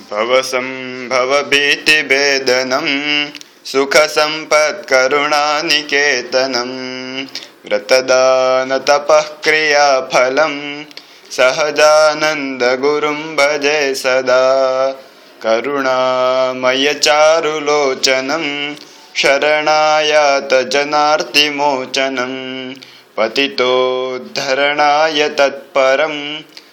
भवसम्भवभीतिभेदनं सुखसम्पत्करुणानिकेतनं व्रतदानतपः क्रियाफलं सहजानन्दगुरुं भजे सदा करुणामयचारुलोचनं शरणायातजनार्तिमोचनं पतितोद्धरणाय तत्परम्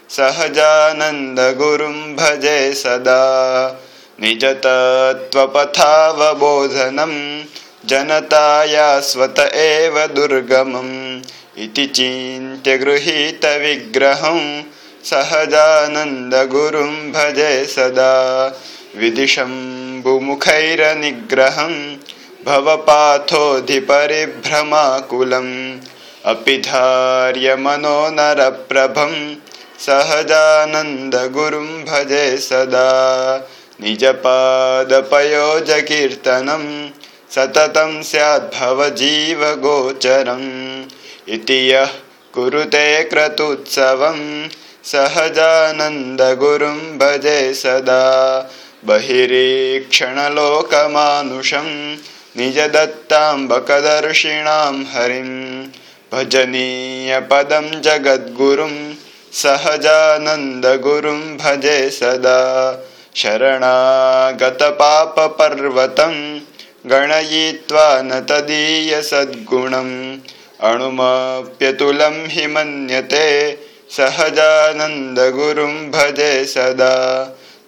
सहजानन्दगुरुं भजे सदा। निजतत्त्वपथावबोधनं जनताया स्वत एव दुर्गमम् इति चिन्त्य गृहीतविग्रहं सहजानन्दगुरुं भजे सदा। विदिशम्बुमुखैरनिग्रहं भवपाथोऽधिपरिभ्रमाकुलम्। अपि धार्यमनो नरप्रभम् सहजानन्दगुरुं भजे सदा। निजपादपयोजकीर्तनं सततं स्याद्भवजीवगोचरम् इति यः कुरुते क्रतुत्सवं सहजानन्दगुरुं भजे सदा। बहिरीक्षणलोकमानुषं निजदत्ताम्बकदर्शिणां हरिं। भजनीयपदं जगद्गुरुम् सहजानन्दगुरुं भजे सदा। शरणागतपापपर्वतं गणयित्वा न तदीयसद्गुणम् अणुमप्यतुलं हि मन्यते। सहजानन्दगुरुं भजे सदा।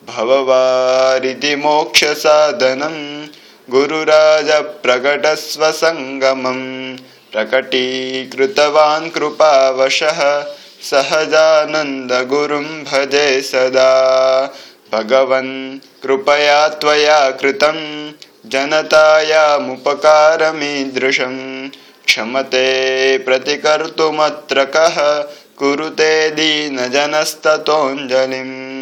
भववारिति मोक्षसाधनं। गुरुराजप्रकटस्वसङ्गमं प्रकटीकृतवान् कृपावशः सहजानन्दगुरुं भजे सदा। भगवन् कृपया त्वया कृतं। जनतायामुपकारमीदृशं। क्षमते प्रतिकर्तुमत्र कः। कुरुते दीनजनस्ततोऽञ्जलिम्